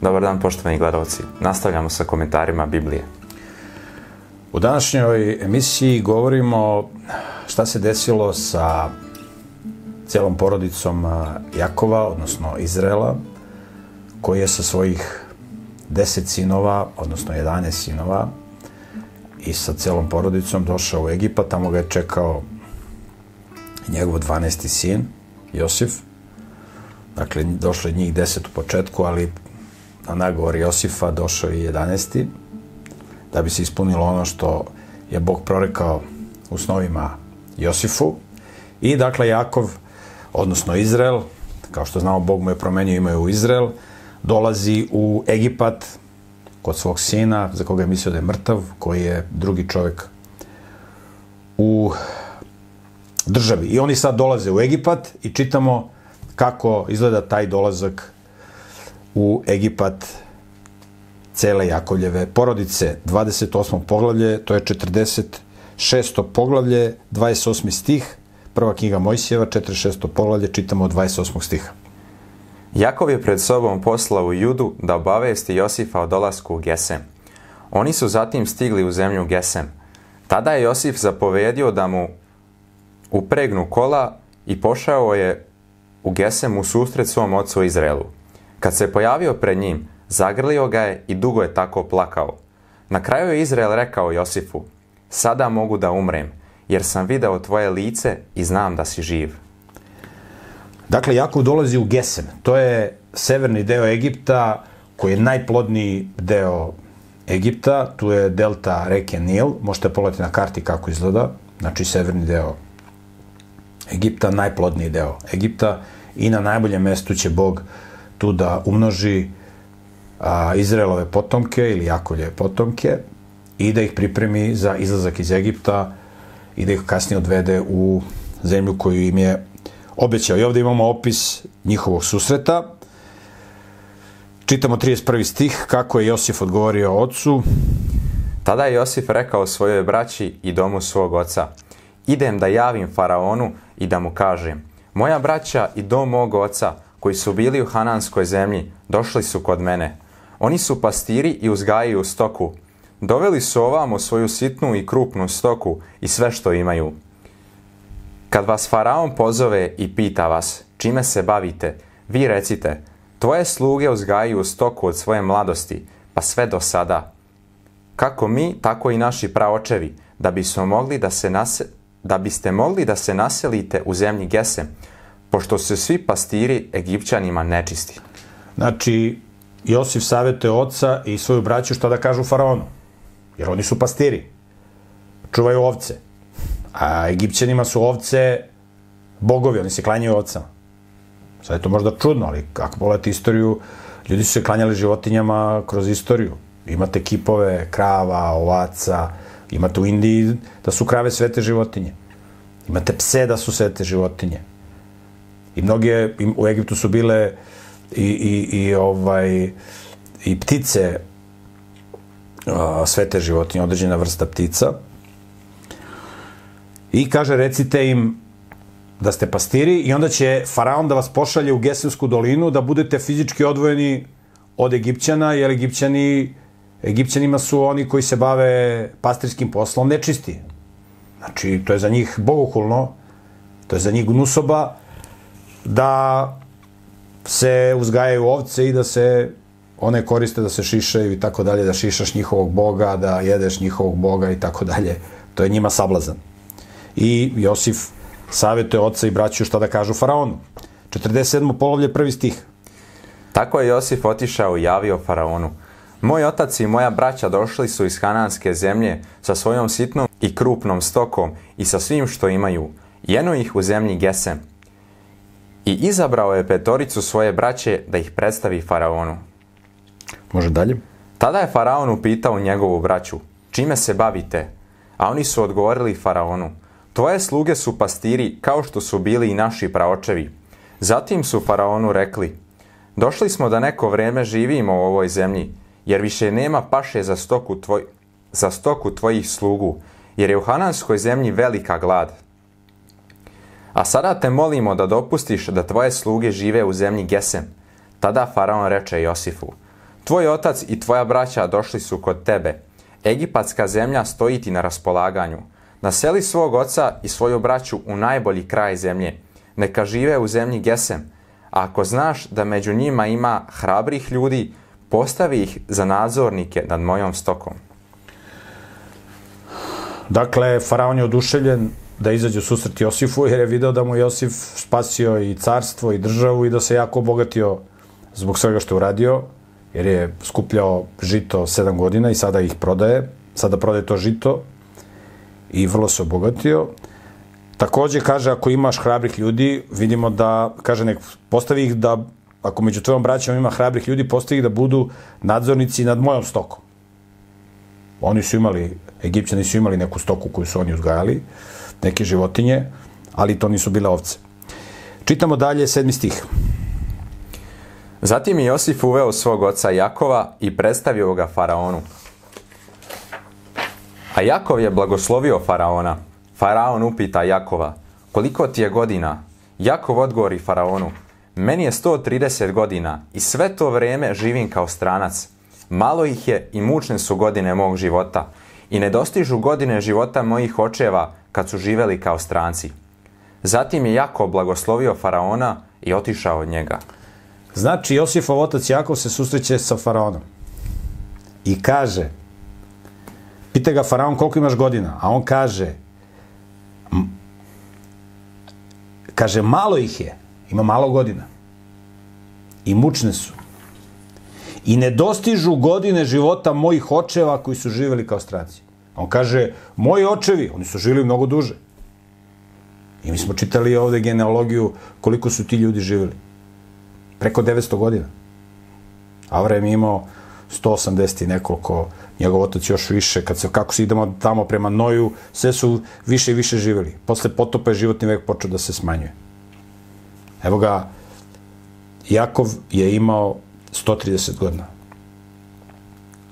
Dobar dan poštovani gledalci. Nastavljamo sa komentarima Biblije. U današnjoj emisiji govorimo šta se desilo sa celom porodicom Jakova, odnosno Izrela, koji je sa svojih deset sinova, odnosno 11 sinova, i sa celom porodicom došao u Egipat, tamo ga je čekao njegov 12. sin, Josif. Dakle, došlo je njih deset u početku, ali na nagovor Josifa došao i 11. da bi se ispunilo ono što je Bog prorekao u snovima Josifu. I dakle, Jakov, odnosno Izrael, kao što znamo, Bog mu je promenio ime u Izrael, dolazi u Egipat kod svog sina, za koga je mislio da je mrtav, koji je drugi čovjek u državi. I oni sad dolaze u Egipat i čitamo kako izgleda taj dolazak u Egipat cele Jakovljeve porodice. 28. poglavlje, to je 46. poglavlje, 28. stih, prva knjiga Mojsijeva, 46. poglavlje, čitamo od 28. stiha. Jakov je pred sobom poslao Judu da obavesti Josifa o dolasku u Gesem. Oni su zatim stigli u zemlju Gesem. Tada je Josif zapovedio da mu upregnu kola i pošao je u Gesem u susret svom ocu Izraelu. Kad se pojavio pred njim, zagrlio ga je i dugo je tako plakao. Na kraju je Izrael rekao Josifu, sada mogu da umrem, jer sam video tvoje lice i znam da si živ. Dakle, Jakov dolazi u Gesem. To je severni deo Egipta, koji je najplodniji deo Egipta. Tu je delta reke Nil. Možete pogledati na karti kako izgleda. Znači, severni deo Egipta, najplodniji deo Egipta. I na najboljem mestu će Bog tu da umnoži a, Izraelove potomke ili Jakovljeve potomke i da ih pripremi za izlazak iz Egipta i da ih kasnije odvede u zemlju koju im je obećao. I ovde imamo opis njihovog susreta. Čitamo 31. stih, kako je Josif odgovorio ocu. Tada je Josif rekao svojoj braći i domu svog oca, idem da javim faraonu i da mu kažem, moja braća i dom mog oca, koji su bili u Hananskoj zemlji, došli su kod mene. Oni su pastiri i uzgajaju stoku. Doveli su ovamo svoju sitnu i krupnu stoku i sve što imaju. Kad vas faraon pozove i pita vas čime se bavite, vi recite, tvoje sluge uzgajaju stoku od svoje mladosti, pa sve do sada. Kako mi, tako i naši praočevi, da bismo mogli da se nase, da biste mogli da se naselite u zemlji Gesem, pošto su svi pastiri Egipćanima nečisti. Znači, Josif savete oca i svoju braću šta da kažu faraonu. Jer oni su pastiri. Čuvaju ovce. A Egipćanima su ovce bogovi, oni se klanjaju ovcama. Sad je to možda čudno, ali kako pogledate istoriju, ljudi su se klanjali životinjama kroz istoriju. Imate kipove krava, ovaca, imate u Indiji da su krave svete životinje. Imate pse da su svete životinje. I mnoge, u Egiptu su bile i, i, i ovaj, i ptice a, svete životinje, određena vrsta ptica. I kaže, recite im da ste pastiri i onda će faraon da vas pošalje u Geselsku dolinu da budete fizički odvojeni od Egipćana, jer Egipćani, Egipćanima su oni koji se bave pastirskim poslom nečisti. Znači, to je za njih bogokulno, to je za njih gnusoba, da se uzgajaju ovce i da se one koriste da se šišaju i tako dalje, da šišaš njihovog boga, da jedeš njihovog boga i tako dalje. To je njima sablazan. I Josif savjetuje oca i braću šta da kažu faraonu. 47. polovlje, prvi stih. Tako je Josif otišao i javio faraonu. Moj otac i moja braća došli su iz Hananske zemlje sa svojom sitnom i krupnom stokom i sa svim što imaju. Jeno ih u zemlji Gesem. I izabrao je petoricu svoje braće da ih predstavi faraonu. Može dalje? Tada je faraon upitao njegovu braću, čime se bavite? A oni su odgovorili faraonu, tvoje sluge su pastiri kao što su bili i naši praočevi. Zatim su faraonu rekli, došli smo da neko vreme živimo u ovoj zemlji, jer više nema paše za stoku, tvoj, za stoku tvojih slugu, jer je u Hananskoj zemlji velika glad. A sada te molimo da dopustiš da tvoje sluge žive u zemlji Gesem. Tada faraon reče Josifu, tvoj otac i tvoja braća došli su kod tebe. Egipatska zemlja stoji ti na raspolaganju. Naseli svog oca i svoju braću u najbolji kraj zemlje. Neka žive u zemlji Gesem. A ako znaš da među njima ima hrabrih ljudi, postavi ih za nadzornike nad mojom stokom. Dakle, faraon je oduševljen da izađe susret Josifu, jer je video da mu Josif spasio i carstvo i državu i da se jako obogatio zbog svega što je uradio, jer je skupljao žito sedam godina i sada ih prodaje, sada prodaje to žito i vrlo se obogatio. Takođe kaže, ako imaš hrabrih ljudi, vidimo da, kaže, nek postavi ih da, ako među tvojom braćom ima hrabrih ljudi, postavi ih da budu nadzornici nad mojom stokom. Oni su imali, Egipćani su imali neku stoku koju su oni uzgajali, neke životinje, ali to nisu bile ovce. Čitamo dalje sedmi stih. Zatim je Josif uveo svog oca Jakova i predstavio ga faraonu. A Jakov je blagoslovio faraona. Faraon upita Jakova, koliko ti je godina? Jakov odgovori faraonu, meni je 130 godina i sve to vreme živim kao stranac. Malo ih je i mučne su godine mog života i ne dostižu godine života mojih očeva kad su živeli kao stranci. Zatim je Jakov blagoslovio faraona i otišao od njega. Znači, Josifov otac Jakov se susreće sa faraonom i kaže, pita ga faraon koliko imaš godina, a on kaže, kaže, malo ih je, ima malo godina i mučne su i ne dostižu godine života mojih očeva koji su živeli kao stranci. On kaže, moji očevi, oni su živeli mnogo duže. I mi smo čitali ovde genealogiju koliko su ti ljudi živeli. Preko 900 godina. Avraam je imao 180 i nekoliko, njegov otac još više, kad se, kako se idemo tamo prema Noju, sve su više i više živeli. Posle potopa je životni vek počeo da se smanjuje. Evo ga, Jakov je imao 130 godina.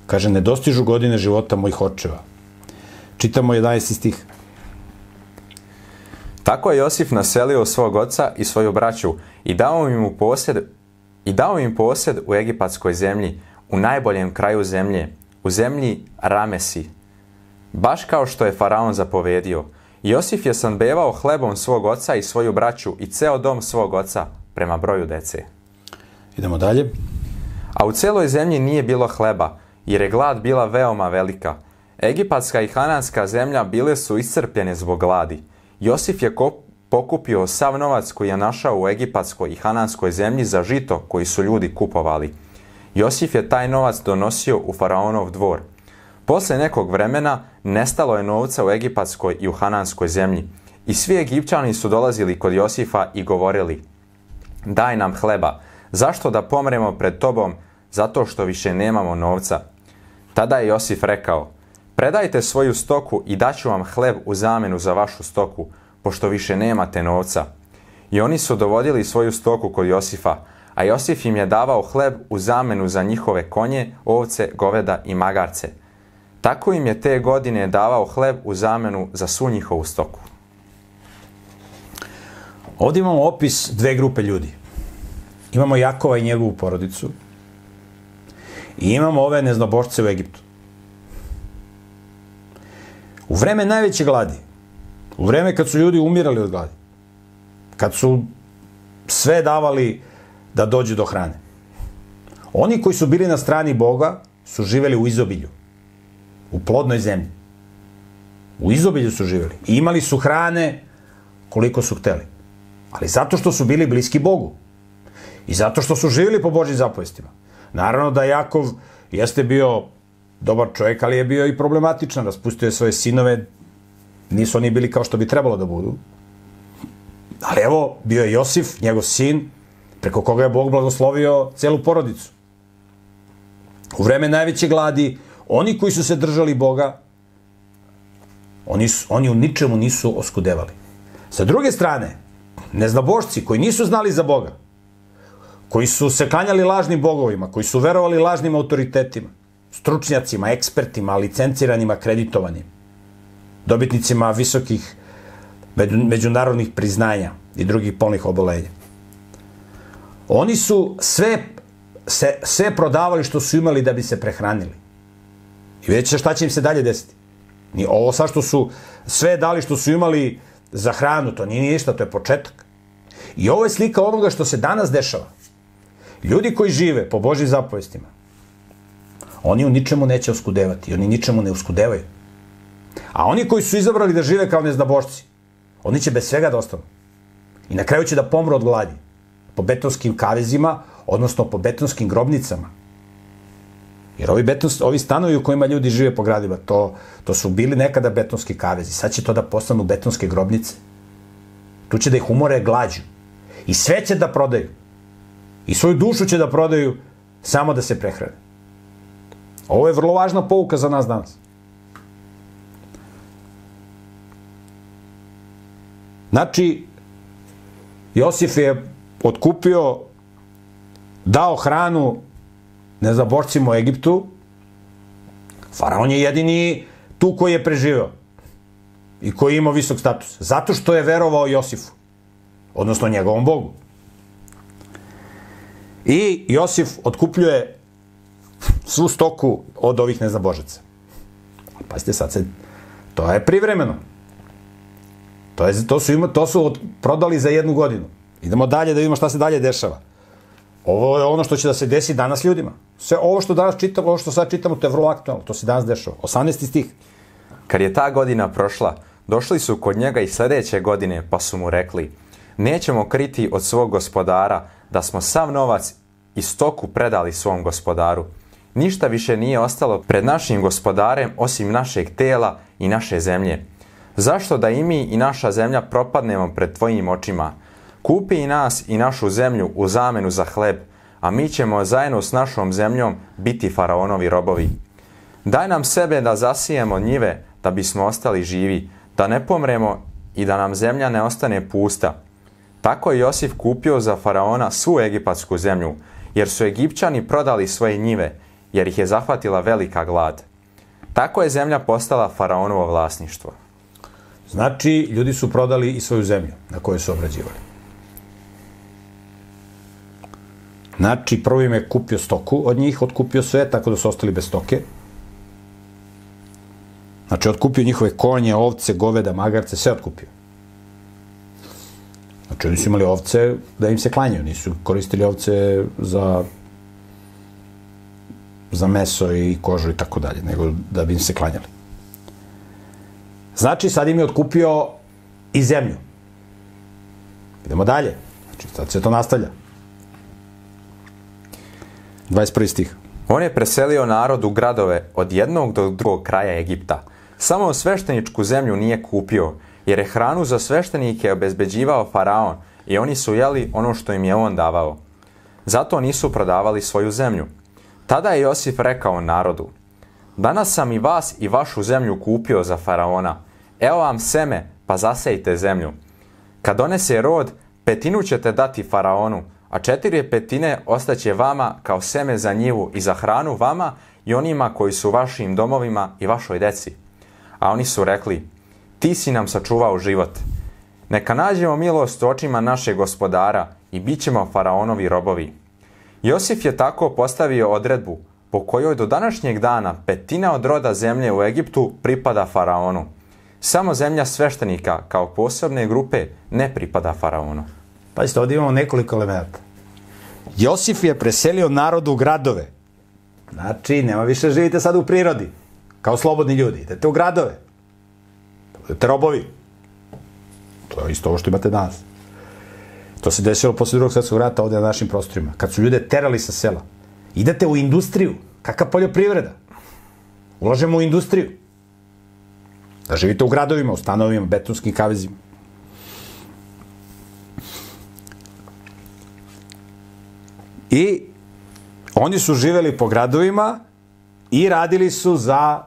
Kaže, ne dostižu godine života mojih očeva. Čitamo 11. stih. Tako je Josif naselio svog oca i svoju braću i dao im u posjed i dao im posjed u egipatskoj zemlji, u najboljem kraju zemlje, u zemlji Ramesi. Baš kao što je faraon zapovedio. Josif je sanbevao hlebom svog oca i svoju braću i ceo dom svog oca prema broju dece. Idemo dalje. A u celoj zemlji nije bilo hleba, jer je glad bila veoma velika. Egipatska i Hananska zemlja bile su iscrpljene zbog gladi. Josif je pokupio sav novac koji je našao u egipatskoj i hananskoj zemlji za žito koji su ljudi kupovali. Josif je taj novac donosio u faraonov dvor. Posle nekog vremena nestalo je novca u egipatskoj i u hananskoj zemlji. I svi Egipćani su dolazili kod Josifa i govorili Daj nam hleba, zašto da pomremo pred tobom zato što više nemamo novca? Tada je Josif rekao Predajte svoju stoku i daću vam hleb u zamenu za vašu stoku, pošto više nemate novca. I oni su dovodili svoju stoku kod Josifa, a Josif im je davao hleb u zamenu za njihove konje, ovce, goveda i magarce. Tako im je te godine davao hleb u zamenu za svu njihovu stoku. Ovdje imamo opis dve grupe ljudi. Imamo Jakova i njegovu porodicu i imamo ove neznabošce u Egiptu. U vreme najveće gladi, u vreme kad su ljudi umirali od gladi, kad su sve davali da dođe do hrane, oni koji su bili na strani Boga su živeli u izobilju, u plodnoj zemlji. U izobilju su živeli. I imali su hrane koliko su hteli. Ali zato što su bili bliski Bogu. I zato što su živjeli po Božjim zapovestima. Naravno da Jakov jeste bio dobar čovjek, ali je bio i problematičan. Raspustio je svoje sinove, nisu oni bili kao što bi trebalo da budu. Ali evo, bio je Josif, njegov sin, preko koga je Bog blagoslovio celu porodicu. U vreme najveće gladi, oni koji su se držali Boga, oni, su, oni u ničemu nisu oskudevali. Sa druge strane, neznabošci koji nisu znali za Boga, koji su se klanjali lažnim bogovima, koji su verovali lažnim autoritetima, stručnjacima, ekspertima, licenciranima, kreditovanim, dobitnicima visokih međunarodnih priznanja i drugih polnih obolenja. Oni su sve se, sve prodavali što su imali da bi se prehranili. I vidjet ćete šta će im se dalje desiti. Ni ovo sa što su sve dali što su imali za hranu, to nije ništa, to je početak. I ovo je slika onoga što se danas dešava. Ljudi koji žive po Božjim zapovestima, oni u ničemu neće oskudevati, oni ničemu ne uskudevaju. A oni koji su izabrali da žive kao neznabošci, oni će bez svega da ostanu. I na kraju će da pomru od gladi. Po betonskim kavezima, odnosno po betonskim grobnicama. Jer ovi, beton, ovi stanovi u kojima ljudi žive po gradima, to, to su bili nekada betonski kavezi. Sad će to da postanu betonske grobnice. Tu će da ih umore glađu. I sve će da prodaju. I svoju dušu će da prodaju samo da se prehrane. Ovo je vrlo važna pouka za nas danas. Znači, Josif je otkupio, dao hranu nezaborcima u Egiptu, Faraon je jedini tu koji je preživeo i koji je imao visok status. Zato što je verovao Josifu, odnosno njegovom Bogu. I Josif otkupljuje svu stoku od ovih neznabožaca. Pazite, sad se, to je privremeno. To, je, to, su, ima, to su od, prodali za jednu godinu. Idemo dalje da vidimo šta se dalje dešava. Ovo je ono što će da se desi danas ljudima. Sve ovo što danas čitamo, ovo što sad čitamo, to je vrlo aktualno. To se danas dešava. 18. stih. Kad je ta godina prošla, došli su kod njega i sledeće godine, pa su mu rekli, nećemo kriti od svog gospodara da smo sav novac i stoku predali svom gospodaru. Ništa više nije ostalo pred našim gospodarem osim našeg tela i naše zemlje. Zašto da i mi i naša zemlja propadnemo pred tvojim očima? Kupi i nas i našu zemlju u zamenu za hleb, a mi ćemo zajedno s našom zemljom biti faraonovi robovi. Daj nam sebe da zasijemo njive da bismo ostali živi, da ne pomremo i da nam zemlja ne ostane pusta. Tako je Josif kupio za faraona svu egipatsku zemlju, jer su Egipćani prodali svoje njive, jer ih je zahvatila velika glad. Tako je zemlja postala faraonovo vlasništvo. Znači, ljudi su prodali i svoju zemlju na kojoj su obrađivali. Znači, prvo im je kupio stoku od njih, otkupio sve, tako da su ostali bez stoke. Znači, otkupio njihove konje, ovce, goveda, magarce, sve otkupio. Znači, oni su imali ovce da im se klanjaju, nisu koristili ovce za za meso i kožu i tako dalje, nego da bi im se klanjali. Znači, sad im je otkupio i zemlju. Idemo dalje. Znači, sad se to nastavlja. 21. stih. On je preselio narod u gradove od jednog do drugog kraja Egipta. Samo svešteničku zemlju nije kupio, jer je hranu za sveštenike obezbeđivao faraon i oni su jeli ono što im je on davao. Zato nisu prodavali svoju zemlju. Tada je Josif rekao narodu, Danas sam i vas i vašu zemlju kupio za faraona. Evo vam seme, pa zasejte zemlju. Kad donese rod, petinu ćete dati faraonu, a četiri petine ostaće vama kao seme za njivu i za hranu vama i onima koji su vašim domovima i vašoj deci. A oni su rekli, ti si nam sačuvao život. Neka nađemo milost u očima našeg gospodara i bit ćemo faraonovi robovi. Josif je tako postavio odredbu po kojoj do današnjeg dana petina od roda zemlje u Egiptu pripada faraonu. Samo zemlja sveštenika kao posebne grupe ne pripada faraonu. Pazite, ovdje imamo nekoliko elementa. Josif je preselio narod u gradove. Znači, nema više živite sad u prirodi. Kao slobodni ljudi. Idete u gradove. Budete robovi. To je isto ovo što imate danas. To se desilo posle drugog svetskog rata ovde na našim prostorima. Kad su ljude terali sa sela. Idete u industriju. Kakva poljoprivreda? Ulažemo u industriju. Da živite u gradovima, u stanovima, betonskim kavezima. I oni su živeli po gradovima i radili su za...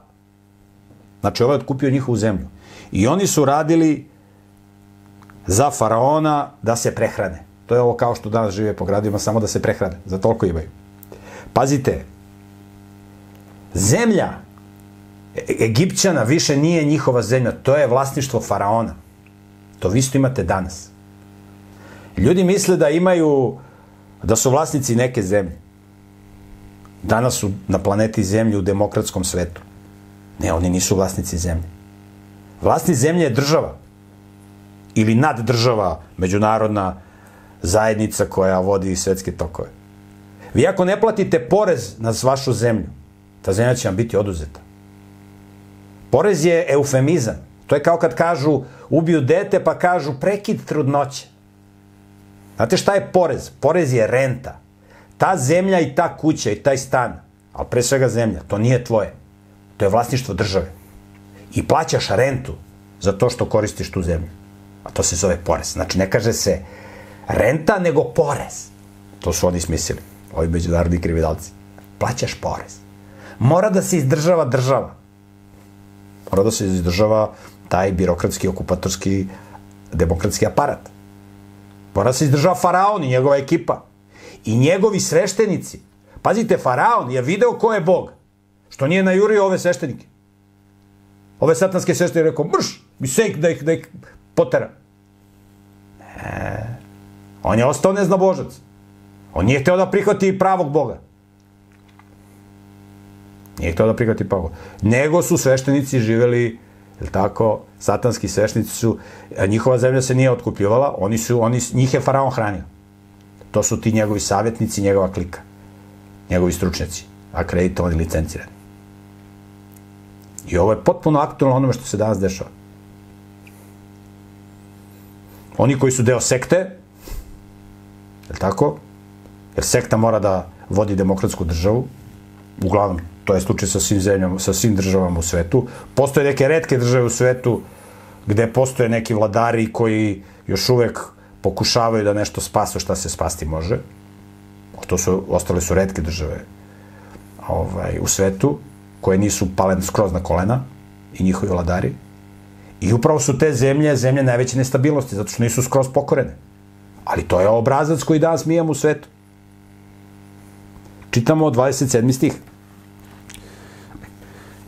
Znači, ovaj je otkupio njihovu zemlju. I oni su radili za faraona da se prehrane. To je ovo kao što danas žive po gradovima, samo da se prehrane. Za toliko imaju. Pazite, zemlja E- Egipćana više nije njihova zemlja, to je vlasništvo faraona. To vi isto imate danas. Ljudi misle da imaju, da su vlasnici neke zemlje. Danas su na planeti Zemlji u demokratskom svetu. Ne, oni nisu vlasnici zemlje. Vlasnik zemlje je država. Ili naddržava, međunarodna zajednica koja vodi svetske tokove. Vi ako ne platite porez na vašu zemlju, ta zemlja će vam biti oduzeta. Porez je eufemizam. To je kao kad kažu ubiju dete pa kažu prekid trudnoće. Znate šta je porez? Porez je renta. Ta zemlja i ta kuća i taj stan, ali pre svega zemlja, to nije tvoje. To je vlasništvo države. I plaćaš rentu za to što koristiš tu zemlju. A to se zove porez. Znači, ne kaže se renta, nego porez. To su oni smislili, ovi međunarodni kriminalci. Plaćaš porez. Mora da se izdržava država. Mora da se izdržava taj birokratski, okupatorski, demokratski aparat. Mora da se izdržava faraon i njegova ekipa. I njegovi sveštenici. Pazite, faraon je video ko je bog. Što nije najurio ove sveštenike. Ove satanske sveštenike rekao, mrš, mi sejk da ih, da ih potera. Ne. On je ostao neznabožac. On nije hteo da prihvati pravog Boga. Nije hteo da prihvati pravog Nego su sveštenici živeli, je tako, satanski sveštenici su, njihova zemlja se nije otkupljivala, oni su, oni, njih je faraon hranio. To su ti njegovi savjetnici, njegova klika. Njegovi stručnjaci, akreditovani, licencirani. I ovo je potpuno aktualno onome što se danas dešava. Oni koji su deo sekte, je tako? Jer sekta mora da vodi demokratsku državu, uglavnom to je slučaj sa svim zemljama, sa svim državama u svetu. Postoje neke redke države u svetu gde postoje neki vladari koji još uvek pokušavaju da nešto spasu šta se spasti može. To su, ostale su redke države ovaj, u svetu, koje nisu pale skroz na kolena i njihovi vladari. I upravo su te zemlje, zemlje najveće nestabilnosti, zato što nisu skroz pokorene. Ali to je obrazac koji danas mi imamo u svetu. Čitamo 27. stih.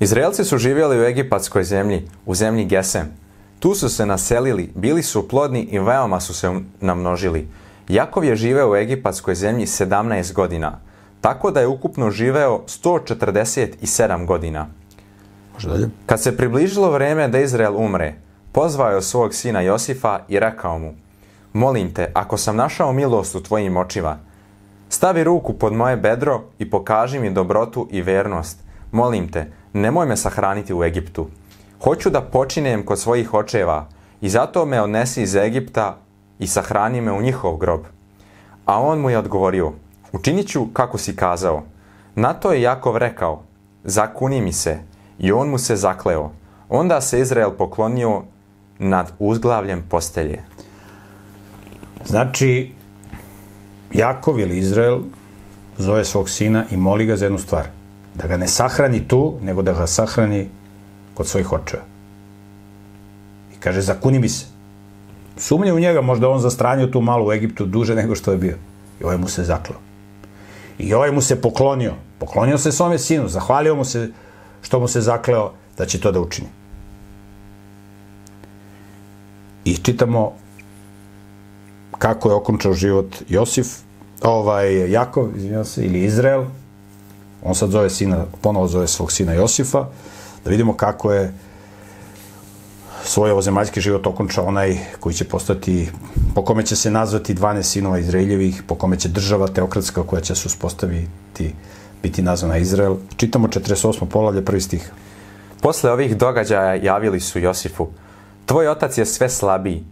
Izraelci su živjeli u egipatskoj zemlji, u zemlji Gesem. Tu su se naselili, bili su plodni i veoma su se namnožili. Jakov je živeo u egipatskoj zemlji 17 godina, tako da je ukupno živeo 147 godina. Može dalje. Kad se približilo vreme da Izrael umre, pozvao je svog sina Josifa i rekao mu, molim te, ako sam našao milost u tvojim očima, stavi ruku pod moje bedro i pokaži mi dobrotu i vernost. Molim te, nemoj me sahraniti u Egiptu. Hoću da počinem kod svojih očeva i zato me odnesi iz Egipta i sahrani me u njihov grob. A on mu je odgovorio, učinit ću kako si kazao. Na to je Jakov rekao, zakuni mi se, i on mu se zakleo. Onda se Izrael poklonio nad uzglavljem postelje. Znači, Jakov ili Izrael zove svog sina i moli ga za jednu stvar. Da ga ne sahrani tu, nego da ga sahrani kod svojih očeva. I kaže, zakuni mi se. Sumnje u njega, možda on zastranio tu malu u Egiptu duže nego što je bio. I ovaj mu se zakleo. I ovaj mu se poklonio. Poklonio se svome sinu, zahvalio mu se što mu se zakleo da će to da učini. I čitamo kako je okončao život Josif, ovaj Jakov, izvinjam se, ili Izrael. On sad zove sina, ponovo zove svog sina Josifa. Da vidimo kako je svoj ovozemaljski život okončao onaj koji će postati, po kome će se nazvati 12 sinova Izraeljevih, po kome će država teokratska koja će se uspostaviti biti nazvana Izrael. Čitamo 48. polavlje, prvi stih. Posle ovih događaja javili su Josifu, tvoj otac je sve slabiji.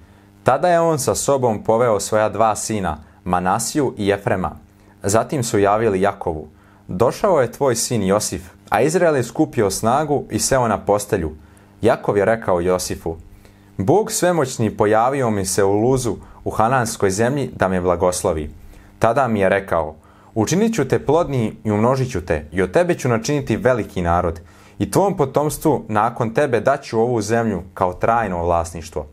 Tada je on sa sobom poveo svoja dva sina, Manasiju i Jefrema. Zatim su javili Jakovu, došao je tvoj sin Josif, a Izrael je skupio snagu i seo na postelju. Jakov je rekao Josifu, Bog svemoćni pojavio mi se u luzu u Hananskoj zemlji da me blagoslovi. Tada mi je rekao, Učinit ću te plodni i umnožit ću te i od tebe ću načiniti veliki narod i tvom potomstvu nakon tebe daću ovu zemlju kao trajno vlasništvo.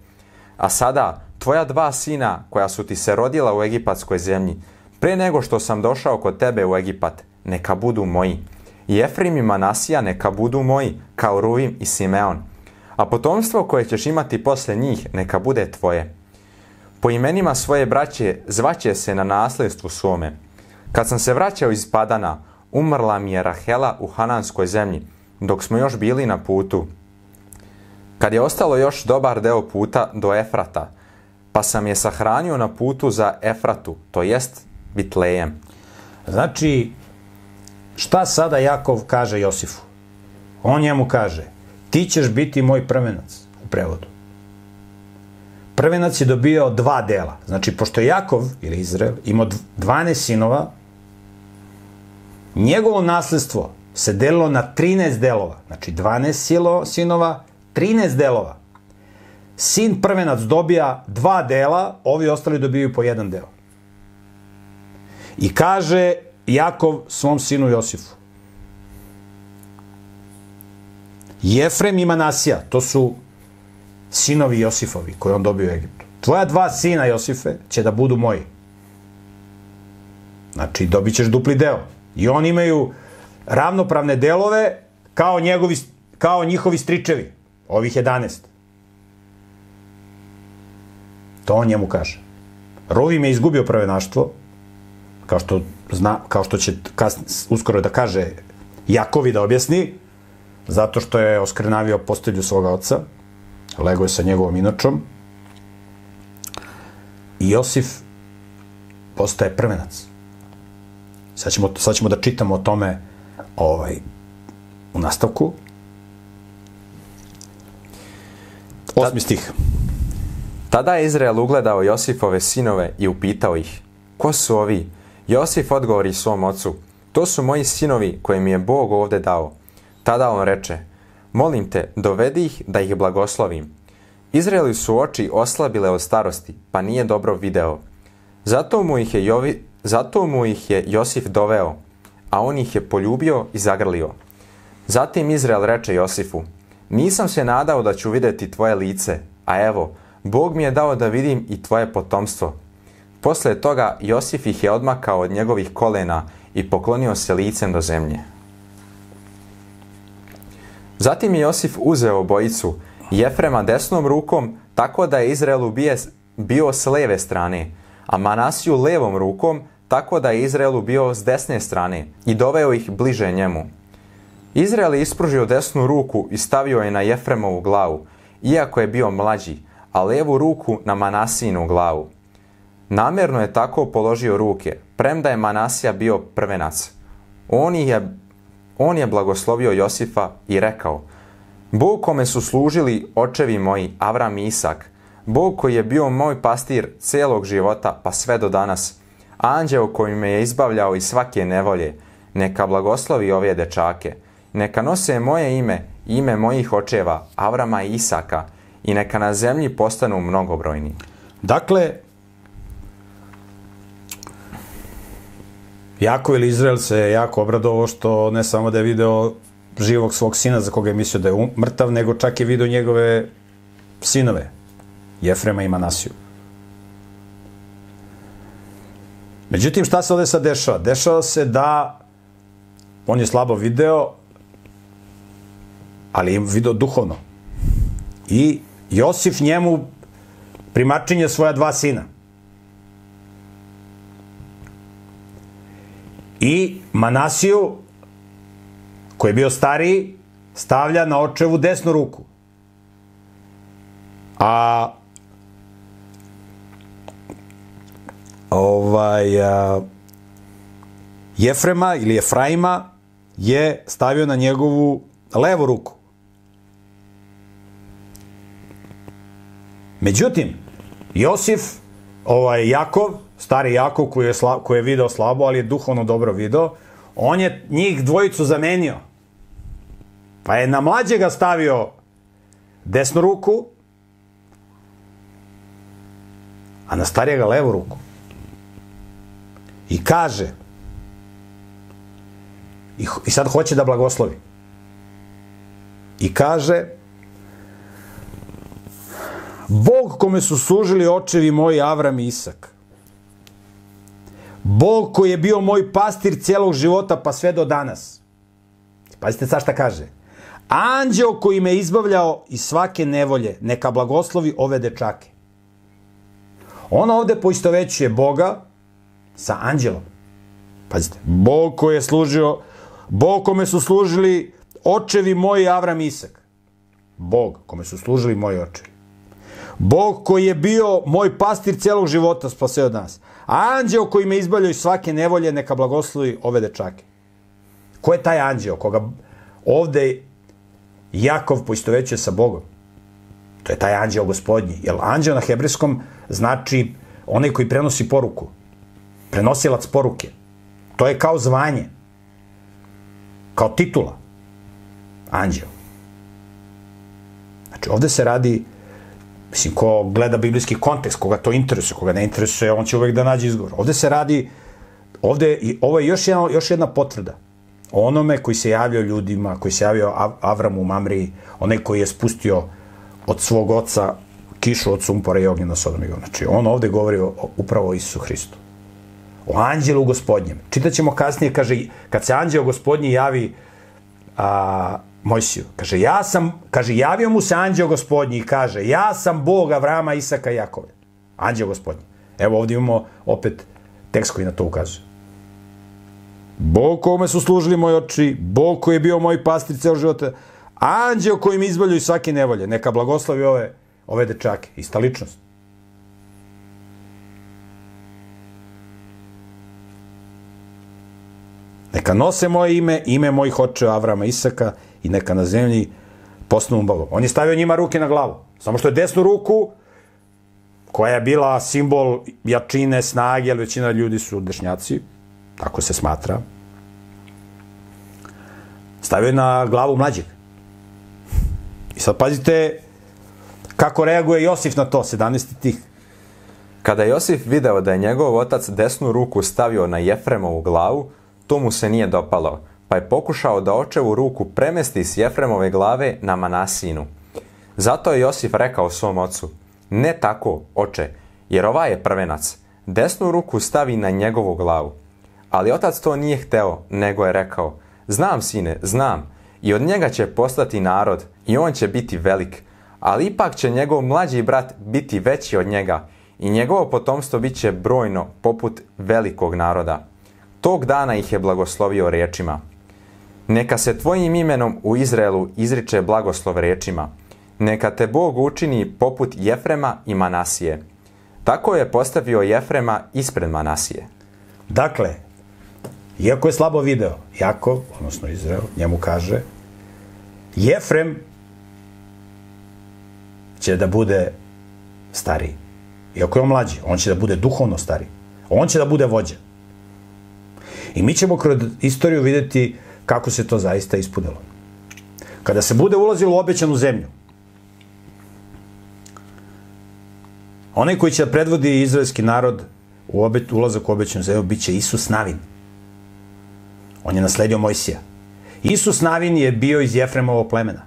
A sada, tvoja dva sina koja su ti se rodila u egipatskoj zemlji, pre nego što sam došao kod tebe u Egipat, neka budu moji. I Efrim i Manasija neka budu moji, kao Ruvim i Simeon. A potomstvo koje ćeš imati posle njih neka bude tvoje. Po imenima svoje braće zvaće se na nasledstvu svome, Kad sam se vraćao iz Padana, umrla mi je Rahela u Hananskoj zemlji, dok smo još bili na putu. Kad je ostalo još dobar deo puta do Efrata, pa sam je sahranio na putu za Efratu, to jest Bitlejem. Znači, šta sada Jakov kaže Josifu? On njemu kaže, ti ćeš biti moj prvenac u prevodu. Prvenac je dobio dva dela. Znači, pošto je Jakov, ili Izrael, imao 12 sinova, njegovo nasledstvo se delilo na 13 delova. Znači, 12 silo, sinova, 13 delova. Sin prvenac dobija dva dela, ovi ostali dobijaju po jedan deo. I kaže Jakov svom sinu Josifu. Jefrem i Manasija, to su sinovi Josifovi koje on dobio u Egiptu. Tvoja dva sina, Josife, će da budu moji. Znači, dobit ćeš dupli deo. I oni imaju ravnopravne delove kao, njegovi, kao njihovi stričevi, ovih 11. To on njemu kaže. Rovim je izgubio prvenaštvo, kao što, zna, kao što će kasn, uskoro da kaže Jakovi da objasni, zato što je oskrnavio postelju svoga oca, lego je sa njegovom inočom, i Josif postaje prvenac. Sad ćemo, sad ćemo da čitamo o tome ovaj, u nastavku. Osmi stih. Tada je Izrael ugledao Josifove sinove i upitao ih, ko su ovi? Josif odgovori svom ocu, to su moji sinovi koje mi je Bog ovde dao. Tada on reče, molim te, dovedi ih da ih blagoslovim. Izraeli su oči oslabile od starosti, pa nije dobro video. Zato mu ih je, Jovi, zato mu ih je Josif doveo, a on ih je poljubio i zagrlio. Zatim Izrael reče Josifu, nisam se nadao da ću videti tvoje lice, a evo, Bog mi je dao da vidim i tvoje potomstvo. Posle toga Josif ih je odmakao od njegovih kolena i poklonio se licem do zemlje. Zatim je Josif uzeo obojicu, Jefrema desnom rukom, tako da je Izraelu bio s leve strane, a Manasiju levom rukom, tako da je Izraelu bio s desne strane i doveo ih bliže njemu. Izrael je ispružio desnu ruku i stavio je na Jefremovu glavu, iako je bio mlađi, a levu ruku na Manasijinu glavu. Namerno je tako položio ruke, premda je Manasija bio prvenac. On je, on je blagoslovio Josifa i rekao, Bog kome su služili očevi moji, Avram i Isak, Bog koji je bio moj pastir celog života pa sve do danas, anđeo koji me je izbavljao iz svake nevolje, neka blagoslovi ove dečake, neka nose moje ime, ime mojih očeva, Avrama i Isaka, i neka na zemlji postanu mnogobrojni. Dakle, Jakov ili Izrael se jako obradovao što ne samo da je video živog svog sina za koga je mislio da je um, mrtav, nego čak je video njegove sinove, Jefrema i Manasiju. Međutim, šta se ovde sad dešava? Dešava se da on je slabo video, ali je video duhovno. I Josif njemu primačinje svoja dva sina. I Manasiju, koji je bio stariji, stavlja na očevu desnu ruku. A ovaj a, Jefrema ili Efraima je stavio na njegovu levu ruku. Međutim, Josif, ovaj Jakov, stari Jakov koji je, sla, koji je video slabo, ali je duhovno dobro video, on je njih dvojicu zamenio. Pa je na mlađega stavio desnu ruku, a na starijega levu ruku. I kaže, i, i sad hoće da blagoslovi. I kaže, Bog kome su služili očevi moji Avram i Isak. Bog koji je bio moj pastir cijelog života pa sve do danas. Pazite sad šta kaže. Anđeo koji me izbavljao iz svake nevolje, neka blagoslovi ove dečake. On ovde poistovećuje Boga sa anđelom. Pazite, Bog koji je služio, Bog kome su služili očevi moji Avram Isak. Bog kome su služili moji očevi. Bog koji je bio moj pastir celog života spaseo od nas. Anđeo koji me izbaljao iz svake nevolje, neka blagoslovi ove dečake. Ko je taj anđeo koga ovde Jakov poistovećuje sa Bogom? To je taj anđeo gospodnji. Jer anđeo na hebrejskom znači onaj koji prenosi poruku. Prenosilac poruke. To je kao zvanje. Kao titula. Anđeo. Znači, ovde se radi, mislim, ko gleda biblijski kontekst, koga to interesuje, koga ne interesuje, on će uvek da nađe izgovor. Ovde se radi, ovde, ovo je još jedna, još jedna potvrda onome koji se javljao ljudima, koji se javio Av Avramu, Mamri, onaj koji je spustio od svog oca kišu od sumpora i ognja na Sodom i Gomor. Znači, on ovde govori o, upravo o Isusu Hristu. O anđelu gospodnjem. Čitaćemo kasnije, kaže, kad se anđeo gospodnji javi a, Mojsiju, kaže, ja sam, kaže, javio mu se anđeo gospodnji i kaže, ja sam Bog Avrama, Isaka Jakove. Anđeo gospodnji. Evo ovde imamo opet tekst koji na to ukazuje. Bog kome su služili moji oči, Bog koji je bio moj pastir ceo života, anđeo koji mi izbalju iz svake nevolje, neka blagoslovi ove, ove dečake, ista ličnost. Neka nose moje ime, ime mojih očeva Avrama Isaka i neka na zemlji postanu Bogom. On je stavio njima ruke na glavu. Samo što je desnu ruku, koja je bila simbol jačine, snage, ali većina ljudi su dešnjaci, tako se smatra, stavio je na glavu mlađeg. I sad pazite kako reaguje Josif na to, 17. tih. Kada Josif video da je njegov otac desnu ruku stavio na Jefremovu glavu, to mu se nije dopalo, pa je pokušao da očevu ruku premesti s Jefremove glave na Manasinu. Zato je Josif rekao svom ocu, ne tako, oče, jer ova je prvenac, desnu ruku stavi na njegovu glavu. Ali otac to nije hteo, nego je rekao, znam sine, znam, i od njega će postati narod, i on će biti velik, ali ipak će njegov mlađi brat biti veći od njega, i njegovo potomstvo bit će brojno poput velikog naroda. Tog dana ih je blagoslovio rečima. Neka se tvojim imenom u Izraelu izriče blagoslov rečima. Neka te Bog učini poput Jefrema i Manasije. Tako je postavio Jefrema ispred Manasije. Dakle, iako je slabo video, Jakov, odnosno Izrael, njemu kaže, Jefrem će da bude stariji. Iako je on mlađi, on će da bude duhovno stariji. On će da bude vođa. I mi ćemo kroz istoriju videti kako se to zaista ispunilo. Kada se bude ulazilo u obećanu zemlju, onaj koji će da predvodi izraelski narod u obe, ulazak u obećanu zemlju biće Isus Navin. On je nasledio Mojsija. Isus Navin je bio iz Jefremovog plemena.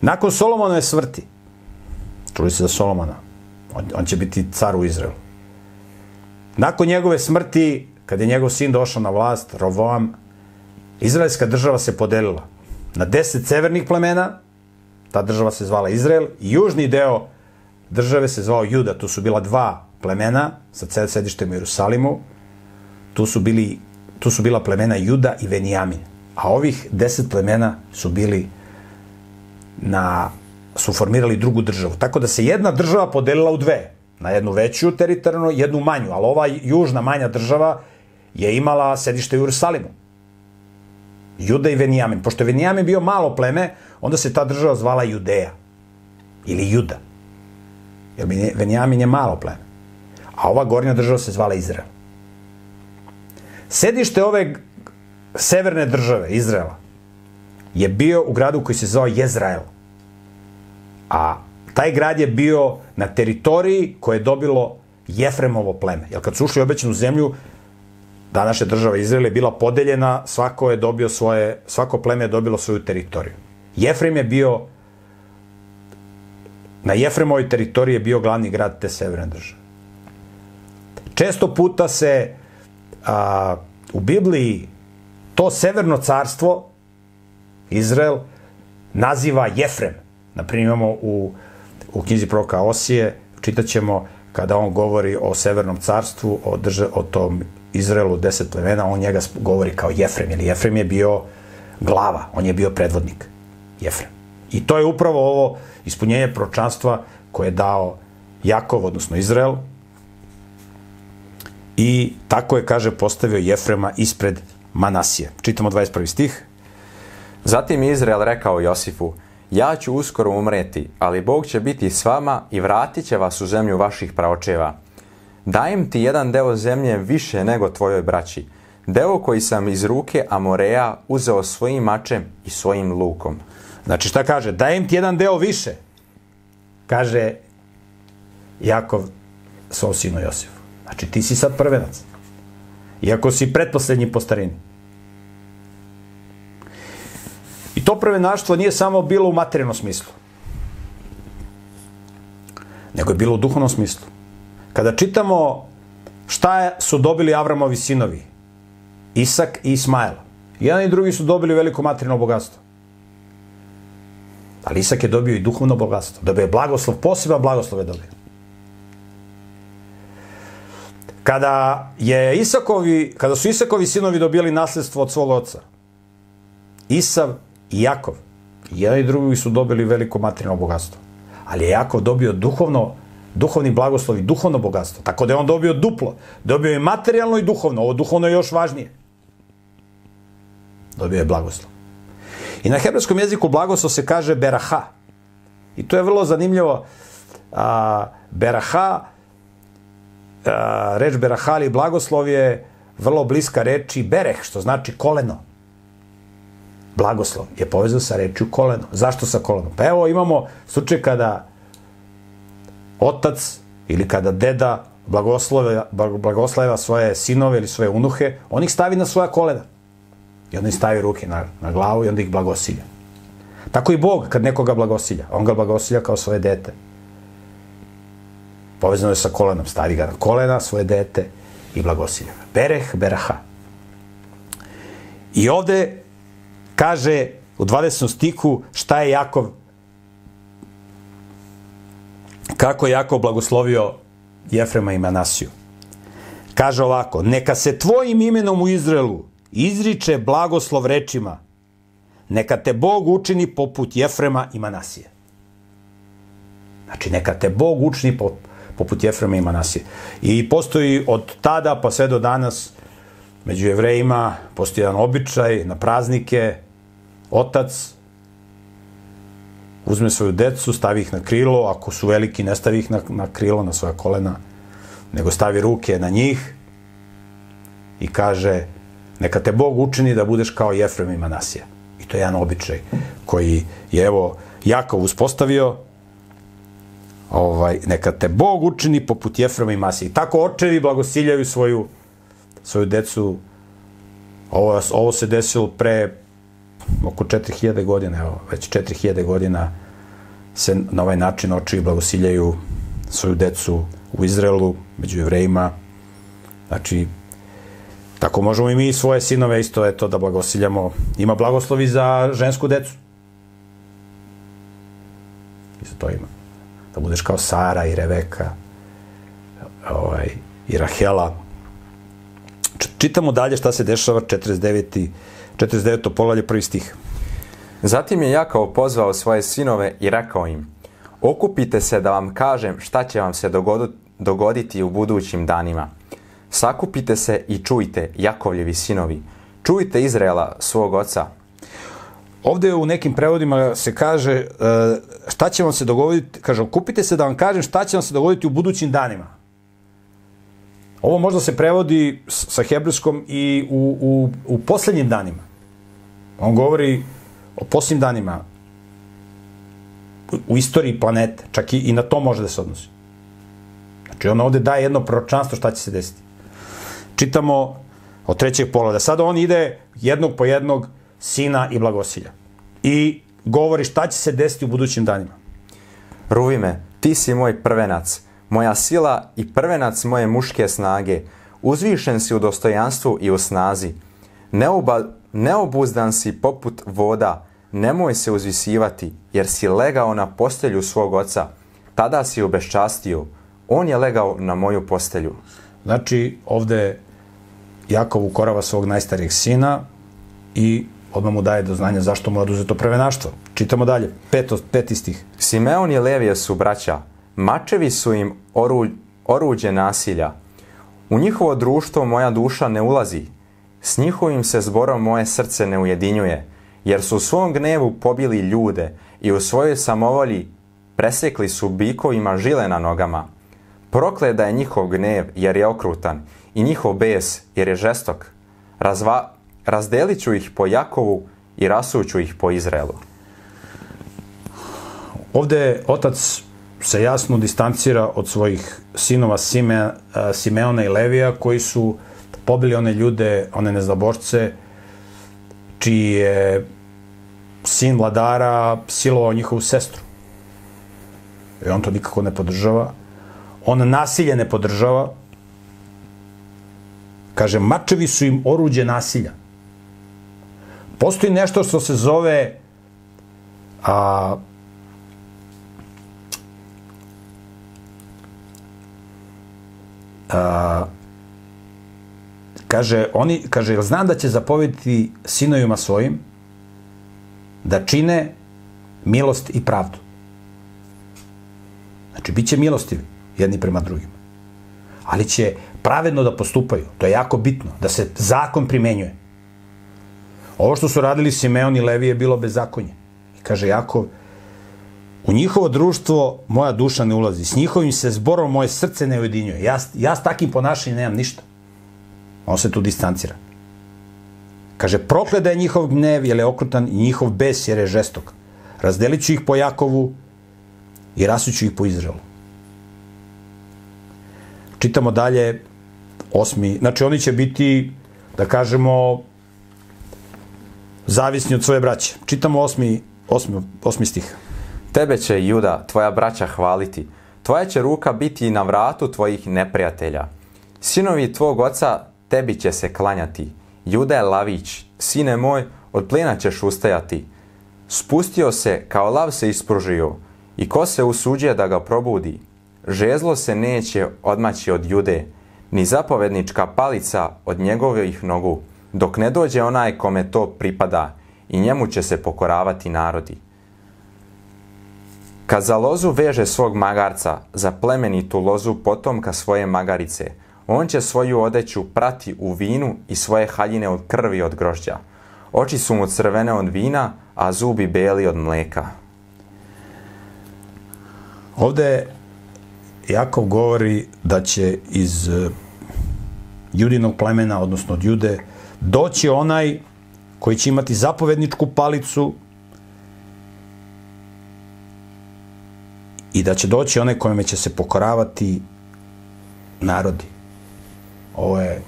Nakon Solomonove smrti, čuli se za Solomona, on, on će biti car u Izraelu. Nakon njegove smrti, kada je njegov sin došao na vlast, Rovoam, izraelska država se podelila. Na deset severnih plemena, ta država se zvala Izrael, i južni deo države se zvao Juda, tu su bila dva plemena sa sedištem u Jerusalimu, tu su, bili, tu su bila plemena Juda i Venijamin, a ovih deset plemena su bili na, su formirali drugu državu. Tako da se jedna država podelila u dve. Na jednu veću teritorijalnu, jednu manju, ali ova južna manja država je imala sedište u Jerusalimu. Juda i Venijamin. Pošto je Venijamin bio malo pleme, onda se ta država zvala Judeja. Ili Juda. Jer Venijamin je malo pleme. A ova gornja država se zvala Izrael. Sedište ove severne države, Izraela, je bio u gradu koji se zvao Jezrael. A taj grad je bio na teritoriji koje je dobilo Jefremovo pleme. Jer kad su ušli u obećanu zemlju, današnja država Izrael je bila podeljena, svako je dobio svoje, svako pleme je dobilo svoju teritoriju. Jefrem je bio, na Jefremovoj teritoriji je bio glavni grad te severne države. Često puta se a, u Bibliji to severno carstvo, Izrael, naziva Jefrem. Naprimjer, imamo u u knjizi proroka Osije čitaćemo kada on govori o Severnom carstvu, o, drže, o tom Izraelu deset plemena, on njega govori kao Jefrem, jer Jefrem je bio glava, on je bio predvodnik. Jefrem. I to je upravo ovo ispunjenje pročanstva koje je dao Jakov, odnosno Izrael, i tako je, kaže, postavio Jefrema ispred Manasije. Čitamo 21. stih. Zatim Izrael rekao Josifu, ja ću uskoro umreti, ali Bog će biti s vama i vratit će vas u zemlju vaših praočeva. Dajem ti jedan deo zemlje više nego tvojoj braći, deo koji sam iz ruke Amoreja uzeo svojim mačem i svojim lukom. Znači šta kaže? Dajem ti jedan deo više. Kaže Jakov svom sinu Josifu. Znači ti si sad prvenac. Iako si pretposlednji po starini. I to prvenaštvo nije samo bilo u materijalnom smislu. Nego je bilo u duhovnom smislu. Kada čitamo šta su dobili Avramovi sinovi, Isak i Ismael, jedan i drugi su dobili veliko materijalno bogatstvo. Ali Isak je dobio i duhovno bogatstvo. Dobio je blagoslov, poseban blagoslov je dobio. Kada, je Isakovi, kada su Isakovi sinovi dobili nasledstvo od svog oca, Isav i Jakov, jedan i drugi su dobili veliko materijalno bogatstvo. Ali je Jakov dobio duhovno, duhovni blagoslov i duhovno bogatstvo. Tako da je on dobio duplo. Dobio je materijalno i duhovno. Ovo duhovno je još važnije. Dobio je blagoslov. I na hebrejskom jeziku blagoslov se kaže beraha. I to je vrlo zanimljivo. A, beraha a, reč berahali blagoslov je vrlo bliska reči bereh, što znači koleno. Blagoslov je povezan sa rečju koleno. Zašto sa koleno? Pa evo imamo slučaj kada otac ili kada deda blagoslove, blagoslava svoje sinove ili svoje unuhe, on ih stavi na svoja kolena. I onda ih stavi ruke na, na glavu i onda ih blagosilja. Tako i Bog kad nekoga blagosilja. On ga blagosilja kao svoje dete. Povezano je sa kolenom. Stavi ga na kolena, svoje dete i blagosilja ga. Bereh, beraha. I ovde kaže u 20. stiku šta je Jakov kako je Jakov blagoslovio Jefrema i Manasiju. Kaže ovako, neka se tvojim imenom u Izraelu izriče blagoslov rečima, neka te Bog učini poput Jefrema i Manasije. Znači, neka te Bog učini poput Jefrema i Manasije. I postoji od tada pa sve do danas među jevrejima postoji jedan običaj na praznike, otac uzme svoju decu, stavi ih na krilo, ako su veliki ne stavi ih na, na krilo, na svoja kolena, nego stavi ruke na njih i kaže neka te Bog učini da budeš kao Jefrem i Manasija. I to je jedan običaj koji je evo Jakov uspostavio ovaj, neka te Bog učini poput Jefrema i Masije. Tako očevi blagosiljaju svoju, svoju decu. Ovo, ovo se desilo pre oko 4000 godina, evo, već 4000 godina se na ovaj način očevi blagosiljaju svoju decu u Izraelu, među jevrejima. Znači, tako možemo i mi svoje sinove isto eto da blagosiljamo. Ima blagoslovi za žensku decu. Isto to ima da budeš kao Sara i Reveka ovaj, i Rahela. Čitamo dalje šta se dešava 49. 49. polalje prvi stih. Zatim je Jakov pozvao svoje sinove i rekao im, okupite se da vam kažem šta će vam se dogoditi u budućim danima. Sakupite se i čujte, Jakovljevi sinovi. Čujte Izraela, svog oca, Ovde u nekim prevodima se kaže e, šta će vam se dogoditi, kaže, okupite se da vam kažem šta će vam se dogoditi u budućim danima. Ovo možda se prevodi sa hebrejskom i u, u, u poslednjim danima. On govori o posljednjim danima u istoriji planete, čak i, i na to može da se odnosi. Znači, on ovde daje jedno proročanstvo šta će se desiti. Čitamo od trećeg poloda. Sada on ide jednog po jednog sina i blagosilja. I govori šta će se desiti u budućim danima. Ruvime, ti si moj prvenac, moja sila i prvenac moje muške snage. Uzvišen si u dostojanstvu i u snazi. Neoba, neobuzdan si poput voda, nemoj se uzvisivati, jer si legao na postelju svog oca. Tada si obeščastio, On je legao na moju postelju. Znači, ovde Jakov ukorava svog najstarijeg sina i odmah mu daje do znanja zašto mu je oduzeto prvenaštvo. Čitamo dalje, peto, peti stih. Simeon i Levije su braća. Mačevi su im oru, oruđe nasilja. U njihovo društvo moja duša ne ulazi. S njihovim se zborom moje srce ne ujedinjuje, jer su u svom gnevu pobili ljude i u svojoj samovolji presekli su bikovima žile na nogama. Prokleda je njihov gnev jer je okrutan i njihov bes jer je žestok. Razva, razdelit ću ih po Jakovu i rasuću ih po Izraelu. Ovde otac se jasno distancira od svojih sinova Sime, Simeona i Levija koji su pobili one ljude, one neznabošce, čiji je sin vladara silovao njihovu sestru. I on to nikako ne podržava. On nasilje ne podržava. Kaže, mačevi su im oruđe nasilja. Postoji nešto što se zove a, a, kaže, oni, kaže, jel znam da će zapovjediti sinovima svojim da čine milost i pravdu. Znači, bit će milostivi jedni prema drugima. Ali će pravedno da postupaju. To je jako bitno, da se zakon primenjuje. Ovo što su radili Simeon i Levi je bilo bezakonje. I kaže Jakov, u njihovo društvo moja duša ne ulazi. S njihovim se zborom moje srce ne ujedinjuje. Ja, ja s takim ponašanjem nemam ništa. On se tu distancira. Kaže, prokleda je njihov gnev, jer je okrutan, i njihov bes, jer je žestok. Razdelit ću ih po Jakovu i rasuću ih po Izraelu. Čitamo dalje, osmi, znači oni će biti, da kažemo, zavisni od svoje braće. Čitamo osmi, osmi, osmi stih. Tebe će, Juda, tvoja braća hvaliti. Tvoja će ruka biti na vratu tvojih neprijatelja. Sinovi tvog oca tebi će se klanjati. Juda je lavić, sine moj, od plena ćeš ustajati. Spustio se, kao lav se ispružio, i ko se usuđuje da ga probudi? Žezlo se neće odmaći od jude, ni zapovednička palica od njegovih nogu, dok ne dođe onaj kome to pripada, i njemu će se pokoravati narodi. Kad za lozu veže svog magarca, za plemenitu lozu potomka svoje magarice, on će svoju odeću prati u vinu i svoje haljine od krvi od grožđa. Oči su mu crvene od vina, a zubi beli od mleka. Ovde Jakov govori da će iz eh, judinog plemena, odnosno od jude, doći onaj koji će imati zapovedničku palicu i da će doći onaj kojime će se pokoravati narodi. Ovo je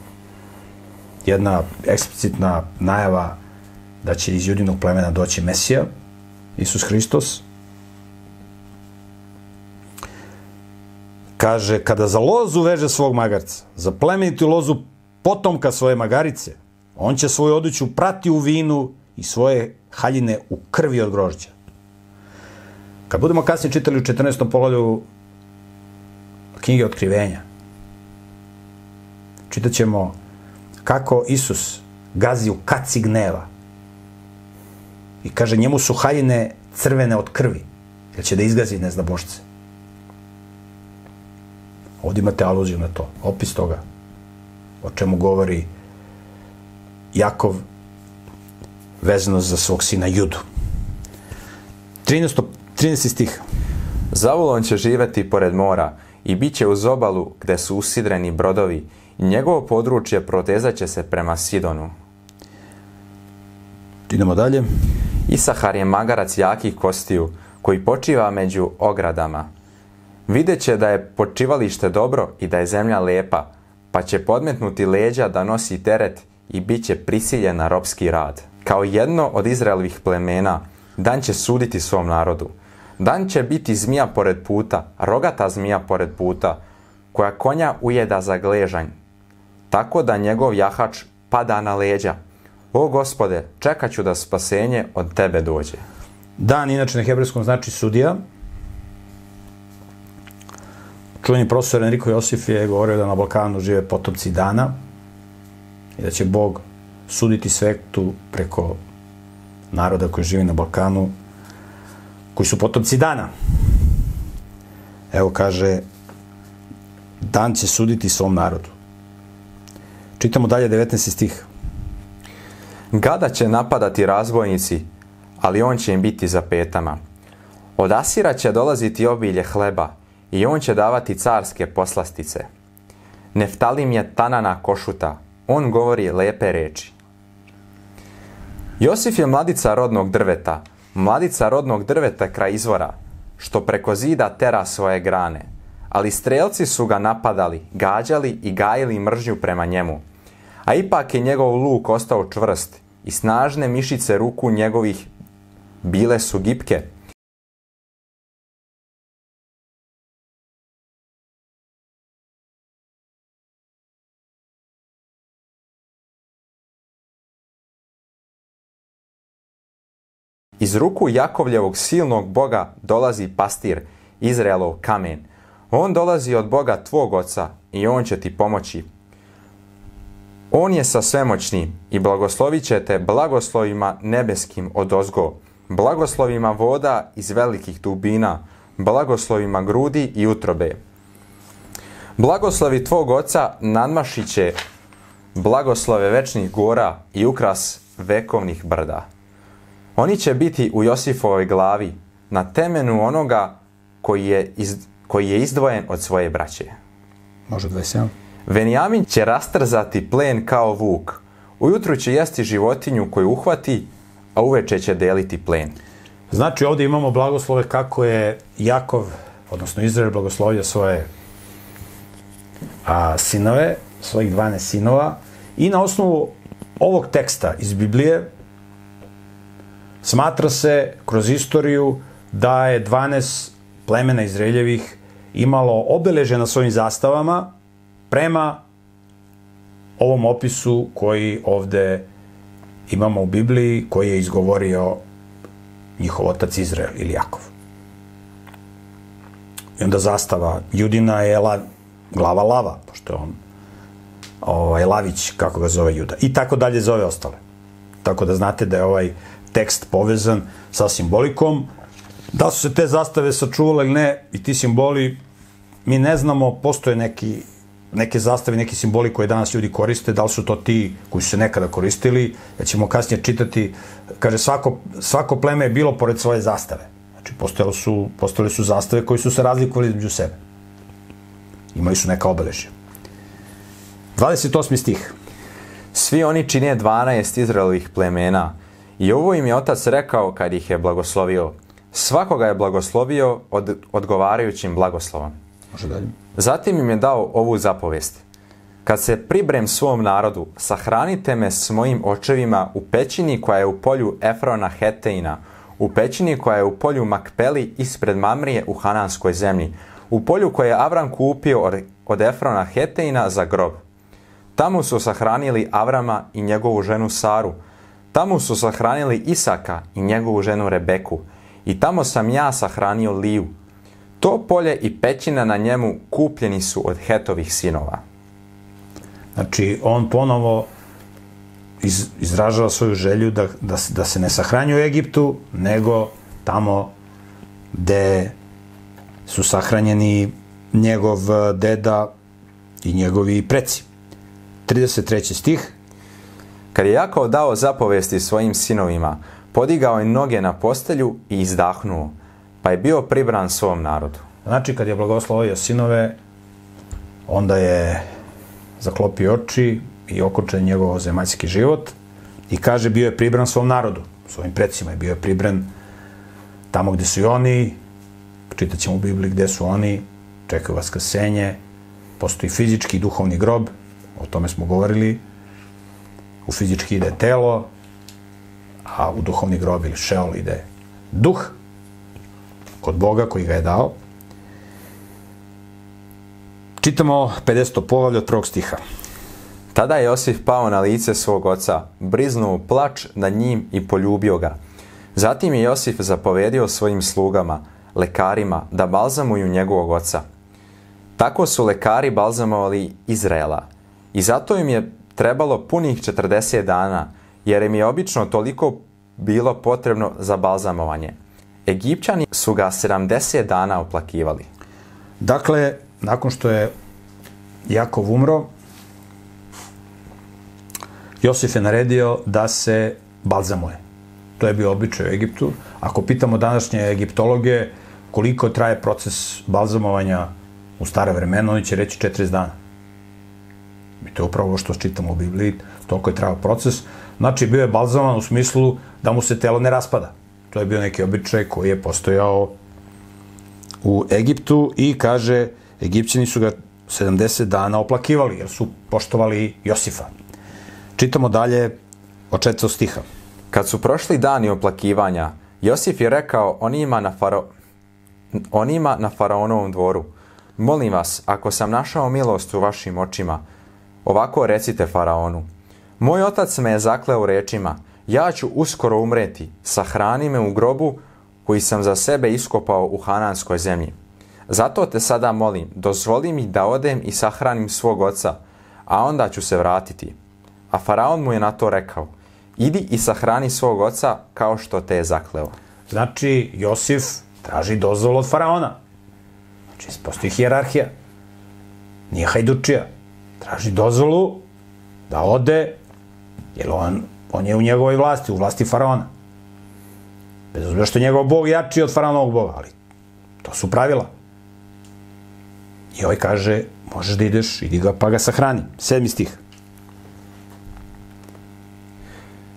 jedna eksplicitna najava da će iz judinog plemena doći Mesija, Isus Hristos. Kaže, kada za lozu veže svog magarca, za plemenitu lozu potomka svoje magarice, on će svoju odeću prati u vinu i svoje haljine u krvi od grožđa. Kad budemo kasnije čitali u 14. poglavlju knjige otkrivenja, čitat ćemo kako Isus gazi u kaci gneva i kaže njemu su haljine crvene od krvi, jer će da izgazi nezna bošce. Ovdje imate aluziju na to, opis toga, o čemu govori Jakov vezano za svog sina Judu. 13. 13. stih. Zavulon će živeti pored mora i bit će uz obalu gde su usidreni brodovi i njegovo područje protezaće se prema Sidonu. Idemo dalje. Isahar je magarac jakih kostiju koji počiva među ogradama. Videće da je počivalište dobro i da je zemlja lepa, pa će podmetnuti leđa da nosi teret i bit će prisiljen na ropski rad. Kao jedno od Izraelovih plemena, Dan će suditi svom narodu. Dan će biti zmija pored puta, rogata zmija pored puta, koja konja ujeda za gležanj, tako da njegov jahač pada na leđa. O gospode, čekat ću da spasenje od tebe dođe. Dan, inače na hebrejskom znači sudija. čuveni profesor Enrico Josif je govorio da na Balkanu žive potomci dana i da će Bog suditi svetu preko naroda koji živi na Balkanu, koji su potomci dana. Evo kaže, dan će suditi svom narodu. Čitamo dalje 19. stih. Gada će napadati razbojnici, ali on će im biti za petama. Od Asira će dolaziti obilje hleba i on će davati carske poslastice. Neftalim je tanana košuta, on govori lepe reči. Josif je mladica rodnog drveta, mladica rodnog drveta kraj izvora, što preko zida tera svoje grane. Ali strelci su ga napadali, gađali i gajili mržnju prema njemu. A ipak je njegov luk ostao čvrst i snažne mišice ruku njegovih bile su gipke. Iz ruku Jakovljevog silnog boga dolazi pastir, Izraelov kamen. On dolazi od Boga tvog oca i on će ti pomoći. On je sa svemoćnim i blagoslovit će te blagoslovima nebeskim od ozgo, blagoslovima voda iz velikih dubina, blagoslovima grudi i utrobe. Blagoslovi tvog oca nadmašit će blagoslove večnih gora i ukras vekovnih brda. Oni će biti u Josifovoj glavi na temenu onoga koji je, iz, koji je izdvojen od svoje braće. Može 27. Venijamin će rastrzati plen kao vuk. Ujutru će jesti životinju koju uhvati, a uveče će deliti plen. Znači ovdje imamo blagoslove kako je Jakov, odnosno Izrael blagoslovio svoje a, sinove, svojih 12 sinova i na osnovu ovog teksta iz Biblije smatra se kroz istoriju da je 12 plemena Izraeljevih imalo obeleže na svojim zastavama prema ovom opisu koji ovde imamo u Bibliji, koji je izgovorio njihov otac Izrael ili Jakov. I onda zastava Judina je la, glava lava, pošto je on ovaj, Lavić, kako ga zove Juda. I tako dalje zove ostale. Tako da znate da je ovaj tekst povezan sa simbolikom. Da su se te zastave sačuvale ili ne, i ti simboli, mi ne znamo, postoje neki neke zastave, neki simboli koje danas ljudi koriste, da li su to ti koji su se nekada koristili, ja ćemo kasnije čitati, kaže, svako, svako pleme je bilo pored svoje zastave. Znači, postojale su, postojale su zastave koji su se razlikovali između sebe. Imali su neka obeležja. 28. stih. Svi oni čine 12 Izraelovih plemena i ovo im je otac rekao kad ih je blagoslovio. Svakoga je blagoslovio od, odgovarajućim blagoslovom. Može dalje. Zatim im je dao ovu zapovest. Kad se pribrem svom narodu, sahranite me s mojim očevima u pećini koja je u polju Efrona Heteina, u pećini koja je u polju Makpeli ispred Mamrije u Hananskoj zemlji, u polju koje je Avram kupio od, od Efrona Heteina za grob. Tamo su sahranili Avrama i njegovu ženu Saru. Tamo su sahranili Isaka i njegovu ženu Rebeku. I tamo sam ja sahranio Liju. To polje i pećina na njemu kupljeni su od Hetovih sinova. Znači, on ponovo iz, izražava svoju želju da, da, da se ne sahranju u Egiptu, nego tamo gde su sahranjeni njegov deda i njegovi preci. 33. stih. Kad je Jakov dao zapovesti svojim sinovima, podigao je noge na postelju i izdahnuo, pa je bio pribran svom narodu. Znači, kad je blagoslovio sinove, onda je zaklopio oči i okočen njegov zemaljski život i kaže bio je pribran svom narodu, svojim predsima je bio je pribran tamo gde su i oni, čitat ćemo u Bibliji gde su oni, čekaju vaskrsenje, postoji fizički i duhovni grob, o tome smo govorili, u fizički ide telo, a u duhovni grob ili šeol ide duh, kod Boga koji ga je dao. Čitamo 50. poglavlje od prvog stiha. Tada je Josif pao na lice svog oca, briznuo plač nad njim i poljubio ga. Zatim je Josif zapovedio svojim slugama, lekarima, da balzamuju njegovog oca. Tako su lekari balzamovali Izraela i zato im je trebalo punih 40 dana, jer im je obično toliko bilo potrebno za balzamovanje. Egipćani su ga 70 dana oplakivali. Dakle, nakon što je Jakov umro, Josif je naredio da se balzamuje. To je bio običaj u Egiptu. Ako pitamo današnje egiptologe koliko traje proces balzamovanja u stare vremena, oni će reći 40 dana. To je upravo što čitamo u Bibliji, toliko je trajao proces. Znači, bio je balzamovan u smislu da mu se telo ne raspada. To je bio neki običaj koji je postojao u Egiptu i kaže, Egipćani su ga 70 dana oplakivali, jer su poštovali Josifa. Čitamo dalje od četvrtog stiha. Kad su prošli dani oplakivanja, Josif je rekao onima na, faro... onima na faraonovom dvoru, molim vas, ako sam našao milost u vašim očima, ovako recite faraonu, moj otac me je zakleo rečima, ja ću uskoro umreti, sahrani me u grobu koji sam za sebe iskopao u Hananskoj zemlji. Zato te sada molim, dozvoli mi da odem i sahranim svog oca, a onda ću se vratiti. A faraon mu je na to rekao, idi i sahrani svog oca kao što te je zakleo. Znači, Josif traži dozvolu od faraona. Znači, postoji hijerarhija. Nije hajdučija. Traži dozvolu da ode, jer on, on je u njegovoj vlasti, u vlasti faraona. Bez obzira što je njegov bog jači od faraonovog boga, ali to su pravila. I ovaj kaže, možeš da ideš, idi ga pa ga sahrani. Sedmi stih.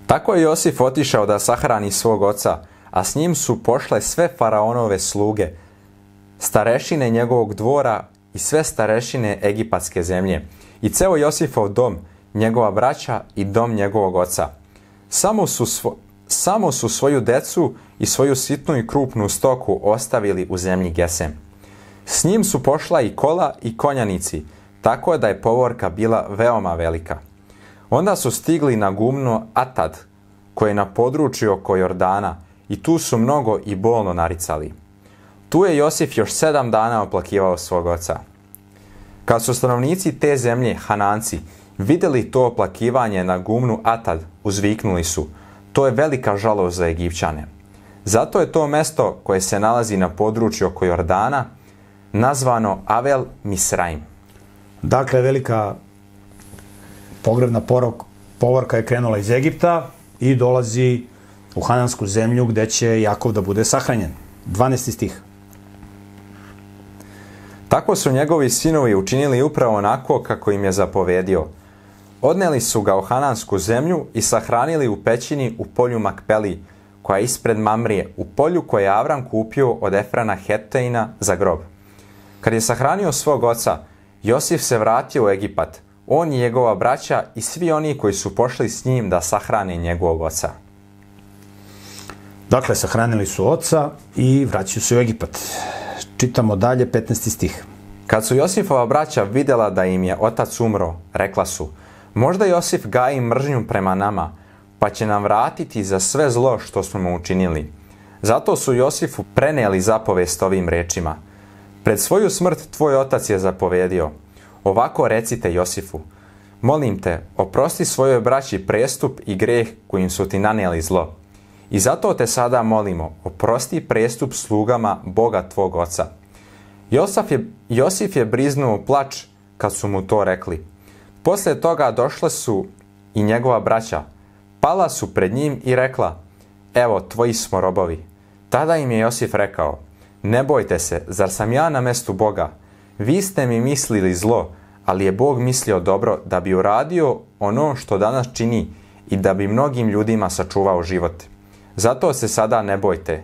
Tako je Josif otišao da sahrani svog oca, a s njim su pošle sve faraonove sluge, starešine njegovog dvora i sve starešine egipatske zemlje, i ceo Josifov dom, njegova braća i dom njegovog oca. Samo su, svo, samo su svoju decu i svoju sitnu i krupnu stoku ostavili u zemlji Gesem. S njim su pošla i kola i konjanici, tako da je povorka bila veoma velika. Onda su stigli na gumno Atad, koje je na području oko Jordana, i tu su mnogo i bolno naricali. Tu je Josif još sedam dana oplakivao svog oca. Kad su stanovnici te zemlje, Hananci, videli to oplakivanje na gumnu Atad, uzviknuli su, to je velika žalost za Egipćane. Zato je to mesto koje se nalazi na području oko Jordana nazvano Avel Misraim. Dakle, velika pogrebna porok, povorka je krenula iz Egipta i dolazi u Hanansku zemlju gde će Jakov da bude sahranjen. 12. stih. Tako su njegovi sinovi učinili upravo onako kako im je zapovedio. Odneli su ga u Hanansku zemlju i sahranili u pećini u polju Makpeli, koja je ispred Mamrije, u polju koje je Avram kupio od Efrana Hetteina za grob. Kad je sahranio svog oca, Josif se vratio u Egipat, on i njegova braća i svi oni koji su pošli s njim da sahrane njegovog oca. Dakle, sahranili su oca i vraćaju se u Egipat. Čitamo dalje 15. stih. Kad su Josifova braća videla da im je otac umro, rekla su, možda Josif gaji mržnju prema nama, pa će nam vratiti za sve zlo što smo mu učinili. Zato su Josifu preneli zapovest ovim rečima. Pred svoju smrt tvoj otac je zapovedio. Ovako recite Josifu, molim te, oprosti svojoj braći prestup i greh kojim su ti nanijeli zlo. I zato te sada molimo, oprosti prestup slugama Boga tvog oca. Josif je, Josif je briznuo plač kad su mu to rekli. Posle toga došle su i njegova braća. Pala su pred njim i rekla, evo, tvoji smo robovi. Tada im je Josif rekao, ne bojte se, zar sam ja na mestu Boga? Vi ste mi mislili zlo, ali je Bog mislio dobro da bi uradio ono što danas čini i da bi mnogim ljudima sačuvao život. Zato se sada ne bojte.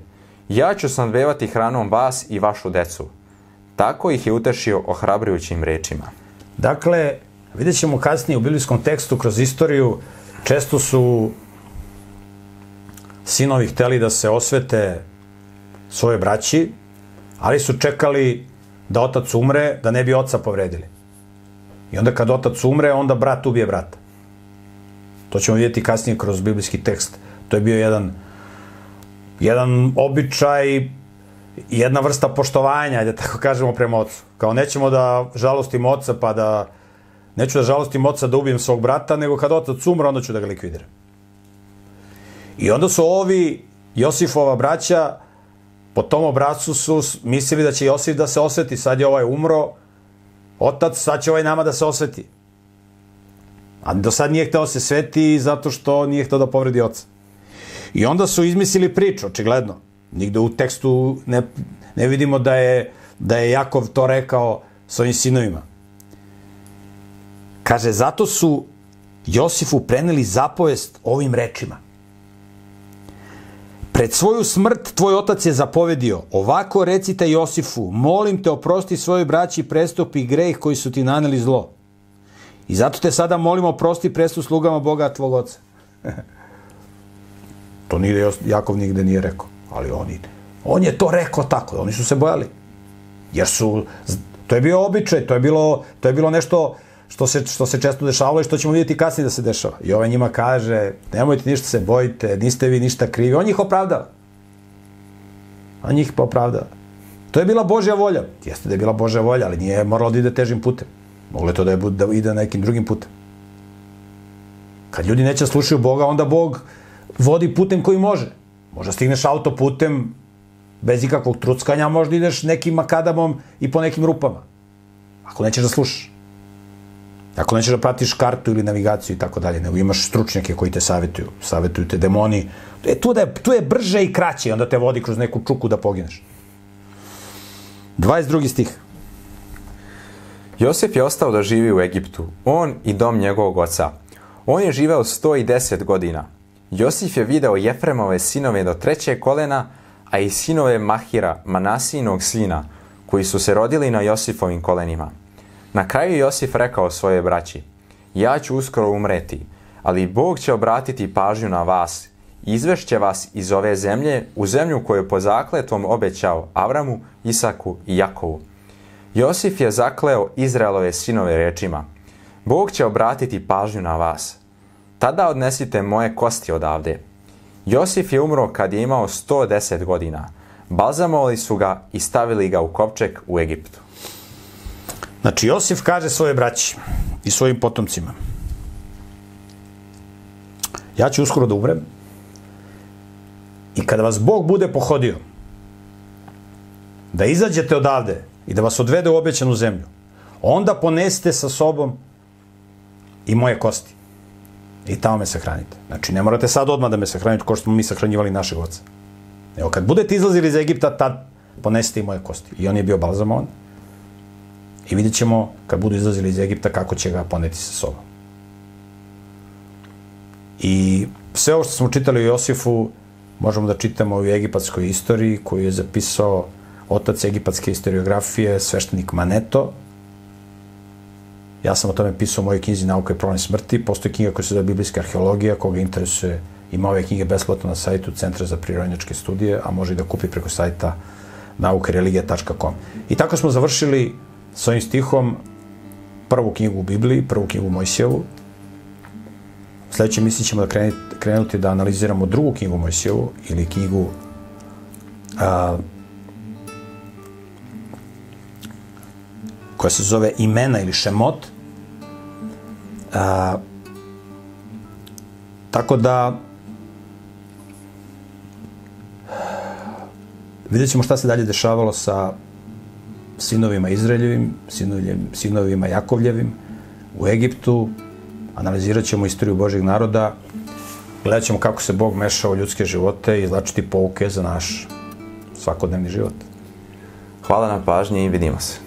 Ja ću snadbevati hranom vas i vašu decu. Tako ih je utešio ohrabrujućim rečima. Dakle, vidjet ćemo kasnije u biblijskom tekstu kroz istoriju, često su sinovi hteli da se osvete svoje braći, ali su čekali da otac umre, da ne bi oca povredili. I onda kad otac umre, onda brat ubije brata. To ćemo vidjeti kasnije kroz biblijski tekst. To je bio jedan, jedan običaj jedna vrsta poštovanja, da tako kažemo, prema ocu. Kao nećemo da žalostimo oca, pa da neću da žalostim oca da ubijem svog brata, nego kad otac umre, onda ću da ga likvidiram. I onda su ovi Josifova braća po tom obracu su mislili da će Josif da se osveti. Sad je ovaj umro, otac, sad će ovaj nama da se osveti. A do sad nije hteo se sveti zato što nije hteo da povredi oca. I onda su izmislili priču, očigledno. Nigde u tekstu ne, ne vidimo da je, da je Jakov to rekao svojim sinovima. Kaže, zato su Josifu preneli zapovest ovim rečima. Pred svoju smrt tvoj otac je zapovedio, ovako recite Josifu, molim te oprosti svojoj braći prestup i greh koji su ti naneli zlo. I zato te sada molimo oprosti prestup slugama Boga tvog oca. to nigde Jakov nigde nije rekao, ali on, on je to rekao tako, oni su se bojali. Jer su, to je bio običaj, to je bilo, to je bilo nešto što se, što se često dešavalo i što ćemo vidjeti kasnije da se dešava. I ovaj njima kaže, nemojte ništa se bojite, niste vi ništa krivi. On njih opravdava. On njih opravdava. To je bila Božja volja. Jeste da je bila Božja volja, ali nije moralo da ide težim putem. Moglo je to da, je, da ide nekim drugim putem. Kad ljudi neće da slušaju Boga, onda Bog vodi putem koji može. Možda stigneš autoputem bez ikakvog truckanja, možda ideš nekim makadamom i po nekim rupama. Ako nećeš da slušaš. Ako nećeš da pratiš kartu ili navigaciju i tako dalje, nego imaš stručnjake koji te savjetuju, savjetuju te demoni. E, tu, da je, tu je brže i kraće, onda te vodi kroz neku čuku da pogineš. 22. stih. Josef je ostao da živi u Egiptu, on i dom njegovog oca. On je živeo 110 godina. Josif je video Jefremove sinove do trećeg kolena, a i sinove Mahira, Manasinog sina, koji su se rodili na Josifovim kolenima. Na kraju Josif rekao svoje braći, ja ću uskoro umreti, ali Bog će obratiti pažnju na vas, izvešće vas iz ove zemlje u zemlju koju je po zakletvom obećao Avramu, Isaku i Jakovu. Josif je zakleo Izraelove sinove rečima, Bog će obratiti pažnju na vas. Tada odnesite moje kosti odavde. Josif je umro kad je imao 110 godina. Balzamovali su ga i stavili ga u kopček u Egiptu. Znači, Josif kaže svoje braći i svojim potomcima. Ja ću uskoro da umrem i kada vas Bog bude pohodio, da izađete odavde i da vas odvede u obećanu zemlju, onda ponesite sa sobom i moje kosti. I tamo me sahranite. Znači, ne morate sad odmah da me sahranite kao što smo mi sahranjivali našeg oca. Evo, kad budete izlazili iz Egipta, tad ponesite i moje kosti. I on je bio balzamovan. I vidjet ćemo, kad budu izlazili iz Egipta, kako će ga poneti sa sobom. I sve ovo što smo čitali o Josifu, možemo da čitamo u egipatskoj istoriji koju je zapisao otac egipatske historiografije, sveštenik Maneto. Ja sam o tome pisao u mojoj knjizi Nauka i problem smrti. Postoji knjiga koja se zove Biblijska arheologija, koga interesuje ima ove knjige besplatno na sajtu Centra za prirodnjačke studije, a može i da kupi preko sajta naukareligija.com. I tako smo završili s ovim stihom prvu knjigu u Bibliji, prvu knjigu Mojsijevu. U sledećoj misli ćemo da krenuti da analiziramo drugu knjigu Mojsijevu ili knjigu a, koja se zove Imena ili Šemot. A, tako da vidjet ćemo šta se dalje dešavalo sa sinovima Izraeljevim, sinovima Jakovljevim u Egiptu, analizirat ćemo istoriju Božeg naroda, gledat ćemo kako se Bog mešao u ljudske živote i izlačiti pouke za naš svakodnevni život. Hvala na pažnji i vidimo se.